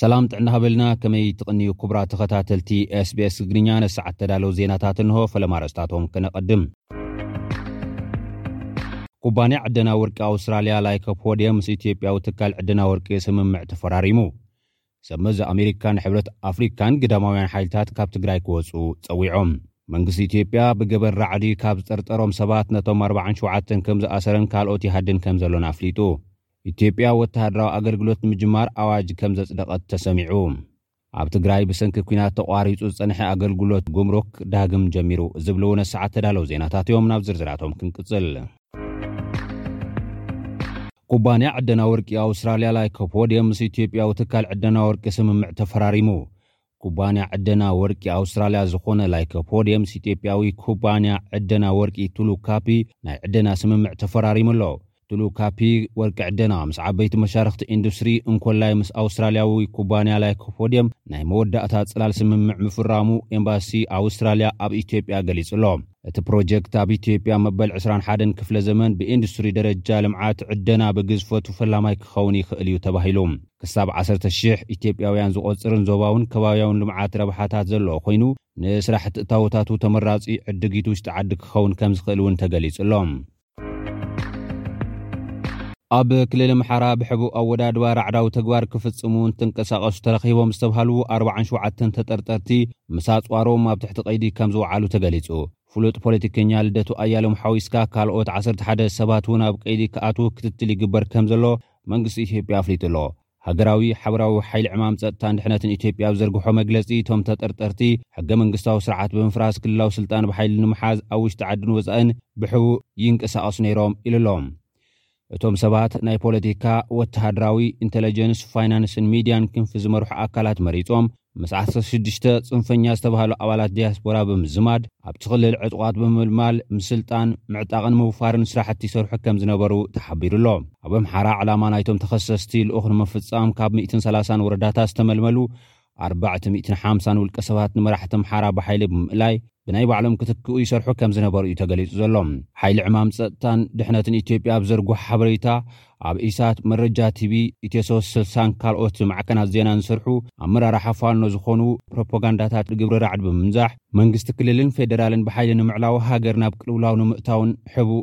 ሰላም ጥዕና ሃበልና ከመይ ትቕንዩ ኩቡራ ተኸታተልቲ ስbs ትግርኛ ነሰዓት ተዳለዉ ዜናታት እንሆ ፈለማ ርእስታቶም ከነቐድም ኩባንያ ዕደና ወርቂ ኣውስትራልያ ላይከፕወድየ ምስ ኢትዮጵያዊ ትካል ዕደና ወርቂ ስምምዕ ተፈራሪሙ ሰብ መዚ ኣሜሪካን ሕብረት ኣፍሪካን ግዳማውያን ሓይልታት ካብ ትግራይ ክወፁ ፀዊዖም። መንግስቲ ኢትዮጵያ ብገበን ራዕዲ ካብ ዝጠርጠሮም ሰባት ነቶም ኣርብዓን ሸውዓተን ከምዝኣሰረን ካልኦት ይሃድን ከምዘሎን ኣፍሊጡ። ኢትዮጵያ ወተሃደራዊ ኣገልግሎት ንምጅማር ኣዋጅ ከምዘፅደቐት ተሰሚዑ። ኣብ ትግራይ ብሰንኪ ኲናት ተቋሪፁ ዝፀንሐ ኣገልግሎት ጉምሩክ ዳግም ጀሚሩ ዝብል'ውን ኣሰዓት ተዳለው ዜናታት እዮም። ናብ ዝርዝራቶም ክንቅፅል። ኩባንያ ዕደና ወርቂ ኣውስትራልያ ላይኮፖድየ ምስ ኢትዮጵያዊ ትካል ዕደና ወርቂ ስምምዕ ተፈራሪሙ። ኩባንያ ዕደና ወርቂ ኣውስትራልያ ዝኾነ ላይኮፖድየ ምስ ኢትዮጵያዊ ኩባንያ ዕደና ወርቂ ቱሉ ካፒ ናይ ዕደና ስምምዕ ተፈራሪሙ ኣሎ። ቱሉ ካፒ ወርቂ ዕደና ምስ ዓበይቲ መሻርኽቲ ኢንዱስትሪ እንኮላይ ምስ ኣውስትራልያዊ ኩባንያ ላይኮፖድየም ናይ መወዳእታ ጽላል ስምምዕ ምፍራሙ ኤምባሲ ኣውስትራልያ ኣብ ኢትዮጵያ ገሊጹ ኣሎ። እቲ ፕሮጀክት ኣብ ኢትዮጵያ መበል ዕስራን ሓደን ክፍለ ዘመን ብኢንዱስትሪ ደረጃ ልምዓት ዕደና ብግዝፈቱ ፈላማይ ክኸውን ይኽእል እዩ ተባሂሉ። ክሳብ ዓሰርተ ሽሕ ኢትዮጵያውያን ዝቖፅርን ዞባውን ከባብያውን ልምዓት ረብሓታት ዘለዎ ኮይኑ ንስራሕቲ እታዎታቱ ተመራፂ ዕድጊት ውሽጢ ዓዲ ክኸውን ከምዝኽእል እውን ተገሊፁ ኣሎ። ኣብ ክልል ኣምሓራ ብሕቡእ ኣወዳድባ ራዕዳዊ ተግባር ክፍጽሙ እንትንቀሳቐሱ ተረኺቦም ዝተብሃሉ ኣርብዓን ሸውዓተን ተጠርጠርቲ ምስ ኣጽዋሮም ኣብ ትሕቲ ቀይዲ ከም ዝወዓሉ ተገሊጹ። ፍሉጥ ፖለቲከኛ ልደቱ ኣያሎም ሓዊስካ ካልኦት ዓሰርተ ሓደ ሰባት እውን ኣብ ቀይዲ ክኣትዉ ክትትል ይግበር ከም ዘሎ መንግስቲ ኢትዮጵያ ኣፍሊጡ ኣሎ። ሃገራዊ ሓበራዊ ሓይሊ ዕማም ጸጥታን ድሕነትን ኢትዮጵያ ኣብ ዝዘርግሖ መግለጺ፣ እቶም ተጠርጠርቲ፣ ሕገ መንግስታዊ ስርዓት ብምፍራስ ክልላዊ ስልጣን ብሓይሊ ንምሓዝ ኣብ ውሽጢ ዓድን ወጻኢን ብሕቡእ ይንቀሳቐሱ ነይሮም ኢሉ ኣሎ። እቶም ሰባት ናይ ፖለቲካ፣ ወተሃደራዊ፣ ኢንተለጀንስ፣ ፋይናንስን ሚድያን ክንፊ ዝመርሑ ኣካላት መሪጾም ምስ ዓሰርተ ሽዱሽተ ፅንፈኛ ዝተብሃሉ ኣባላት ዲያስፖራ ብምዝማድ ኣብቲ ክልል ዕጡቓት ብምምልማል ምስልጣን፣ ምዕጣቕን ምውፋርን ስራሕቲ ይሰርሑ ከምዝነበሩ ተሓቢሩ'ሎ። ኣብ ኣምሓራ ዕላማ ናይቶም ተኸሰስቲ ልኡኽ ንምፍፃም ካብ ሚእትን ሰላሳን ወረዳታት ዝተመልመሉ ኣርባዕተ ሚእትን ሓምሳን ውልቀሰባት ንመራሕቲ ኣምሓራ ብሓይሊ ብምእላይ፣ ብናይ ባዕሎም ክትክኡ ይሰርሑ ከም ዝነበሩ እዩ ተገሊጹ ዘሎ። ሓይሊ ዕማም ጸጥታን ድሕነትን ኢትዮጵያ ኣብ ዘርግሖ ሓበሬታ፣ ኣብ ኢሳት፣ መረጃ ቲቪ፣ ኢትዮ ሶስት ስልሳን ካልኦት ማዕከናት ዜናን ዝሰርሑ ኣመራርሓ ፋኖ ዝኾኑ ፕሮፖጋንዳታት ግብረ ራዕዲ ብምንዛሕ መንግስቲ ክልልን ፌደራልን ብሓይሊ ንምዕላው ሃገር ናብ ቅልውላው ንምእታውን ሕቡእ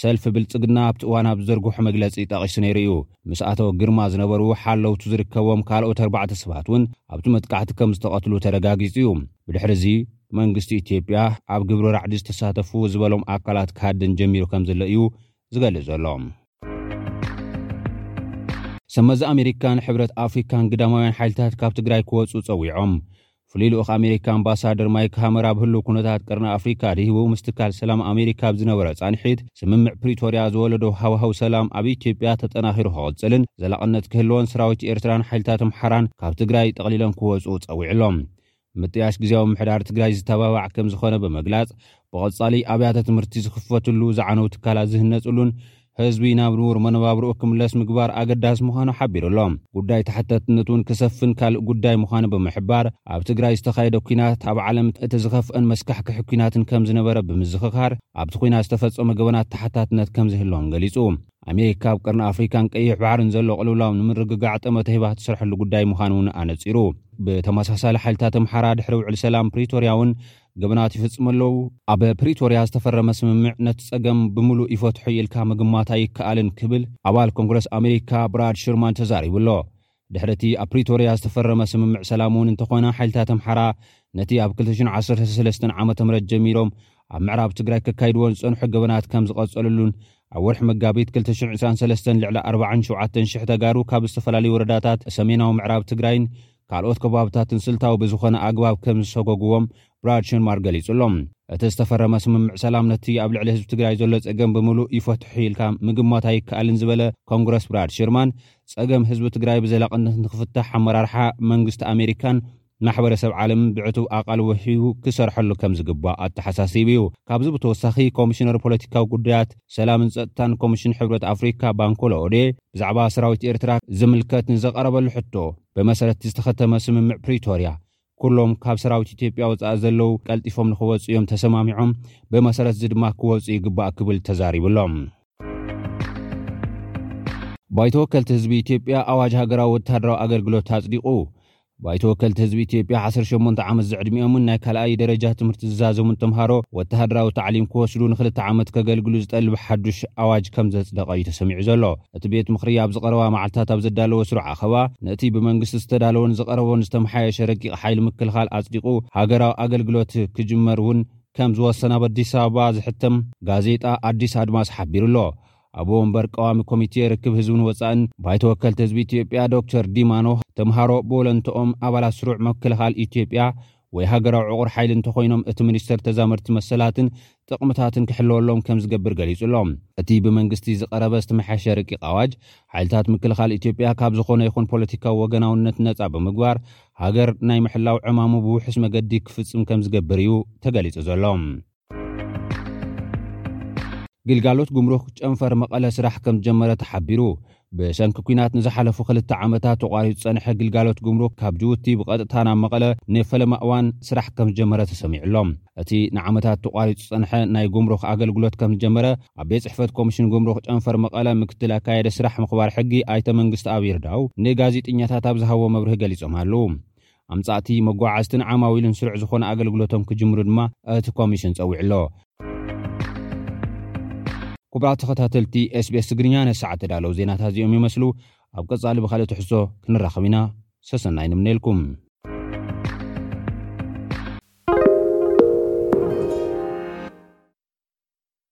ሰልፊ ብልጽግና ኣብቲ እዋን ኣብ ዝዘርግሖ መግለጺ ጠቒሱ ነይሩ እዩ። ምስ ኣቶ ግርማ ዝነበሩ ሓለውቱ ዝርከቦም ካልኦት ኣርባዕተ ሰባት እውን ኣብቲ መጥቃዕቲ ከም ዝተቐትሉ ተረጋጊጹ እዩ። ብድሕሪ እዚ መንግስቲ ኢትዮጵያ ኣብ ግብረ ራዕዲ ዝተሳተፉ ዝበሎም ኣካላት ክሃድን ጀሚሩ ከም ዘሎ እዩ ዝገልጽ ዘሎ። ሰብመዚ ኣሜሪካን ሕብረት ኣፍሪካን ግዳማውያን ሓይልታት ካብ ትግራይ ክወፅኡ ፀዊዖም። ፍሉይ ልኡኽ ኣሜሪካ ኣምባሳደር ማይክ ሃመር ኣብ ህሉው ኩነታት ቀርኒ ኣፍሪካ ድሂቡ ምስ ትካል ሰላም ኣሜሪካ ኣብ ዝነበረ ፃንሒት ስምምዕ ፕሪቶርያ ዝወለዶ ሃዋህው ሰላም ኣብ ኢትዮጵያ ተጠናኺሩ ክቕፅልን ዘላቕነት ክህልዎን ሰራዊት ኤርትራን ሓይልታት ኣምሓራን ካብ ትግራይ ጠቕሊለን ክወፅኡ ፀዊዑ ኣሎ። ምጥያሽ ግዜያዊ ምሕዳር ትግራይ ዝተባባዕ ከምዝኾነ ብምግላፅ ብቐፃሊ ኣብያተ ትምህርቲ ዝኽፈትሉ፣ ዝዓነው ትካላት ዝህነፅሉን፣ ህዝቢ ናብ ንቡር መነባብርኡ ክምለስ ምግባር ኣገዳሲ ምዃኑ ሓቢሩ ኣሎ። ጉዳይ ተሓታትነት እውን ክሰፍን ካልእ ጉዳይ ምዃኑ ብምሕባር፣ ኣብ ትግራይ ዝተኻየደ ኲናት ኣብ ዓለም እቲ ዝኸፍአን መስካሕክሒ ኲናትን ከምዝነበረ ብምዝኽኻር፣ ኣብቲ ዂናት ዝተፈጸመ ገበናት ተሓታትነት ከምዝህልዎም ገሊጹ። ኣሜሪካ ኣብ ቀርኒ ኣፍሪካን ቀይሕ ባሕርን ዘሎ ቅልውላው ንምርግጋዕ ጠመተ ሂባ ትሰርሐሉ ጉዳይ ምዃኑ እውን ኣነጺሩ። ብተመሳሳሊ ሓይልታት ኣምሓራ ድሕሪ ውዕሊ ሰላም ፕሪቶርያ እውን ገበናት ይፍጽሙ ኣለዉ። ኣብ ፕሪቶርያ ዝተፈረመ ስምምዕ ነቲ ጸገም ብምሉእ ይፈትሖ'ዩ ኢልካ ምግማት ኣይከኣልን ክብል ኣባል ኮንግረስ ኣመሪካ ብራድ ሽርማን ተዛሪቡ ኣሎ። ድሕሪ እቲ ኣብ ፕሪቶርያ ዝተፈረመ ስምምዕ ሰላም'ውን እንተኾነ ሓይልታት ኣምሓራ ነቲ ኣብ ክልተ ሽሕን ዓሰርተ ሰለስተን ዓመተ ምህረት ጀሚሮም ኣብ ምዕራብ ትግራይ ከካይድዎ ዝጸንሑ ገበናት ከም ዝቐጸልሉን ኣብ ወርሒ መጋቢት ክልተ ሽሕን ዕስራን ሰለስተን ልዕሊ ኣርባዓን ሸውዓተን ሽሕ ተጋሩ ካብ ዝተፈላለዩ ወረዳታት ሰሜናዊ ምዕራብ ትግራይን ካልኦት ከባብታትን ስልታዊ ብዝኾነ ኣግባብ ከም ዝሰጎጉዎም ብራድ ሸንማር ገሊጹ ኣሎ። እቲ ዝተፈረመ ስምምዕ ሰላም ነቲ ኣብ ልዕሊ ህዝቢ ትግራይ ዘሎ ጸገም ብምሉእ ይፈትሖ'ዩ ኢልካ ምግማት ኣይከኣልን ዝበለ ኮንግረስ ብራድ ሽርማን፣ ጸገም ህዝቢ ትግራይ ብዘላቕነት ንክፍታሕ ኣመራርሓ መንግስቲ ኣሜሪካን ማሕበረሰብ ዓለምን ብዕቱብ ኣቓልቦ ሂቡ ክሰርሐሉ ከም ዝግባእ ኣተሓሳሲቡ'ዩ። ካብዚ ብተወሳኺ ኮሚሽነር ፖለቲካዊ ጉዳያት፣ ሰላምን ጸጥታን ኮሚሽን ሕብረት ኣፍሪካ ባንኮሎ ኦዴ ብዛዕባ ሰራዊት ኤርትራ ዝምልከት ንዘቐረበሉ ሕቶ፣ ብመሰረት ዝተኸተመ ስምምዕ ፕሪቶርያ ኩሎም ካብ ሰራዊት ኢትዮጵያ ወፃኢ ዘለዉ ቀልጢፎም ንክወፁ እዮም ተሰማሚዖም ብመሰረት እዚ ድማ ክወፁ ይግባእ ክብል ተዛሪቡ ኣሎ። ባይቶ ወከልቲ ህዝቢ ኢትዮጵያ ኣዋጅ ሃገራዊ ወተሃደራዊ ኣገልግሎት ኣጽዲቑ። ባይቶ ወከልቲ ህዝቢ ኢትዮጵያ 18 ዓመት ዝዕድሚኦምን ናይ ካልኣይ ደረጃ ትምህርቲ ዝዛዘሙን ተምሃሮ ወተሃደራዊ ታዕሊም ክወስዱ ንክልተ ዓመት ከገልግሉ ዝጠልብ ሓዱሽ ኣዋጅ ከም ዘጽደቐ እዩ ተሰሚዑ ዘሎ። እቲ ቤት ምኽሪ ኣብዚ ቀረባ መዓልትታት ኣብ ዘዳለዎ ስሩዕ ኣኸባ ነቲ ብመንግስቲ ዝተዳለወን ዝቐረቦን ዝተመሓየሸ ረቂቕ ሓይሊ ምክልኻል ኣፅዲቑ ሃገራዊ ኣገልግሎት ክጅመር እውን ከም ዝወሰነ ኣብ ኣዲስ ኣበባ ዝሕተም ጋዜጣ ኣዲስ ኣድማስ ሓቢሩ ኣሎ። ኣቦ ወንበር ቀዋሚ ኮሚቴ ርክብ ህዝብን ወፃእን ባይቶ ወከልቲ ህዝቢ ኢትዮጵያ ዶክተር ዲማ ኖህ ተምሃሮ ብወለንትኦም ኣባላት ስሩዕ ምክልኻል ኢትዮጵያ ወይ ሃገራዊ ዕቑር ሓይሊ እንተኾይኖም እቲ ሚኒስተር ተዛመድቲ መሰላትን ጥቕምታትን ክሕለወሎም ከምዝገብር ገሊጹ ኣሎ። እቲ ብመንግስቲ ዝቐረበ ዝተመሓየሸ ረቂቕ ኣዋጅ፣ ሓይልታት ምክልኻል ኢትዮጵያ ካብ ዝኾነ ይኹን ፖለቲካዊ ወገናውነት ነጻ ብምግባር ሃገር ናይ ምሕላው ዕማሙ ብውሑስ መገዲ ክፍጽም ከምዝገብር እዩ ተገሊጹ ዘሎ። ግልጋሎት ጉምሩክ ጨንፈር መቐለ ስራሕ ከም ዝጀመረ ተሓቢሩ። ብሰንኪ ኩናት ንዝሓለፉ ክልተ ዓመታት ተቋሪፁ ዝፀንሐ ግልጋሎት ጉምሩክ ካብ ጅቡቲ ብቐጥታ ናብ መቐለ ንፈለማ እዋን ስራሕ ከም ዝጀመረ ተሰሚዑ ኣሎ። እቲ ንዓመታት ተቋሪፁ ዝፀንሐ ናይ ጉምሩክ ኣገልግሎት ከም ዝጀመረ ኣብ ቤት ፅሕፈት ኮሚሽን ጉምሩክ ጨንፈር መቐለ ምክትል ኣካየደ ስራሕ ምኽባር ሕጊ ኣይተ መንግስትኣብ ይርዳው ንጋዜጠኛታት ኣብ ዝሃብዎ መብርሂ ገሊፆም ኣለው። ኣምጻእቲ፣ መጓዓዝትን ዓማዊልን ስሩዕ ዝኾነ ኣገልግሎቶም ክጅምሩ ድማ እቲ ኮሚሽን ጸዊዑ ኣሎ። ኩቡራት ተኸታተልቲ SBS ትግርኛ ነዚ ሰዓት ተዳለዉ ዜናታት እዚኦም ይመስሉ። ኣብ ቀጻሊ ብኻልእ ትሕዝቶ ክንራኸብ ኢና። ሰሰናይ ንምነየልኩም።